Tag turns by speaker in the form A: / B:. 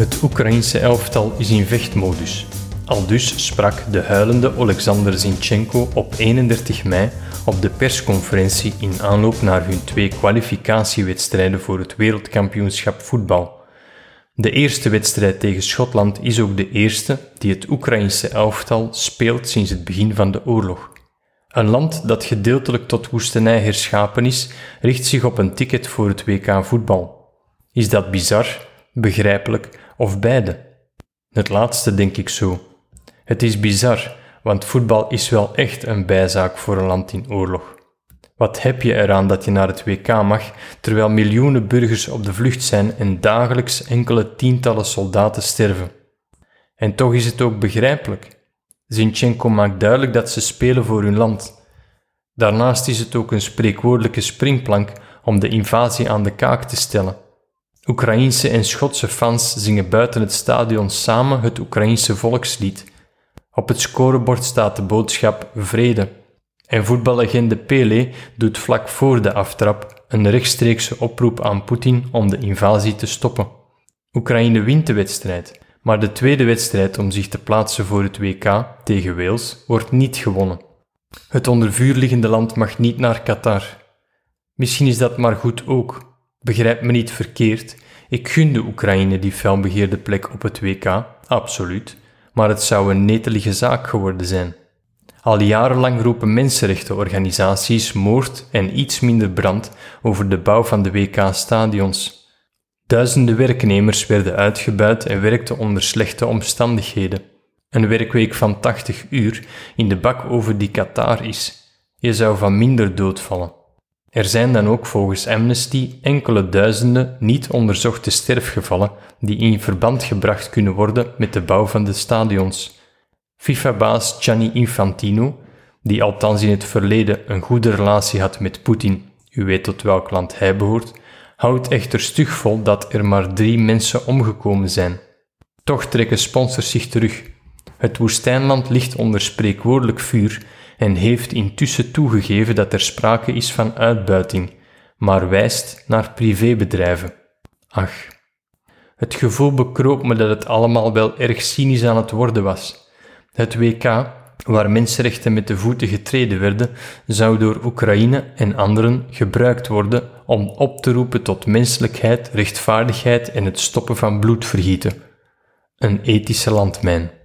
A: Het Oekraïense elftal is in vechtmodus. Aldus sprak de huilende Oleksandr Zinchenko op 31 mei op de persconferentie in aanloop naar hun twee kwalificatiewedstrijden voor het wereldkampioenschap voetbal. De eerste wedstrijd tegen Schotland is ook de eerste die het Oekraïense elftal speelt sinds het begin van de oorlog. Een land dat gedeeltelijk tot woestenij herschapen is, richt zich op een ticket voor het WK voetbal. Is dat bizar, begrijpelijk of beide? Het laatste denk ik zo. Het is bizar, want voetbal is wel echt een bijzaak voor een land in oorlog. Wat heb je eraan dat je naar het WK mag, terwijl miljoenen burgers op de vlucht zijn en dagelijks enkele tientallen soldaten sterven? En toch is het ook begrijpelijk. Zinchenko maakt duidelijk dat ze spelen voor hun land. Daarnaast is het ook een spreekwoordelijke springplank om de invasie aan de kaak te stellen. Oekraïense en Schotse fans zingen buiten het stadion samen het Oekraïense volkslied. Op het scorebord staat de boodschap vrede. En voetballegende Pele doet vlak voor de aftrap een rechtstreekse oproep aan Poetin om de invasie te stoppen. Oekraïne wint de wedstrijd, maar de tweede wedstrijd om zich te plaatsen voor het WK tegen Wales wordt niet gewonnen. Het onder vuur liggende land mag niet naar Qatar. Misschien is dat maar goed ook. Begrijp me niet verkeerd, ik gun de Oekraïne die felbegeerde plek op het WK, absoluut, maar het zou een netelige zaak geworden zijn. Al jarenlang roepen mensenrechtenorganisaties moord en iets minder brand over de bouw van de WK-stadions. Duizenden werknemers werden uitgebuit en werkten onder slechte omstandigheden. Een werkweek van 80 uur in de bak over die Qatar is. Je zou van minder doodvallen. Er zijn dan ook volgens Amnesty enkele duizenden niet onderzochte sterfgevallen die in verband gebracht kunnen worden met de bouw van de stadions. FIFA-baas Gianni Infantino, die althans in het verleden een goede relatie had met Poetin, u weet tot welk land hij behoort, houdt echter stug vol dat er maar drie mensen omgekomen zijn. Toch trekken sponsors zich terug. Het woestijnland ligt onder spreekwoordelijk vuur en heeft intussen toegegeven dat er sprake is van uitbuiting, maar wijst naar privébedrijven. Ach, het gevoel bekroop me dat het allemaal wel erg cynisch aan het worden was. Het WK, waar mensenrechten met de voeten getreden werden, zou door Oekraïne en anderen gebruikt worden om op te roepen tot menselijkheid, rechtvaardigheid en het stoppen van bloedvergieten. Een ethische landmijn.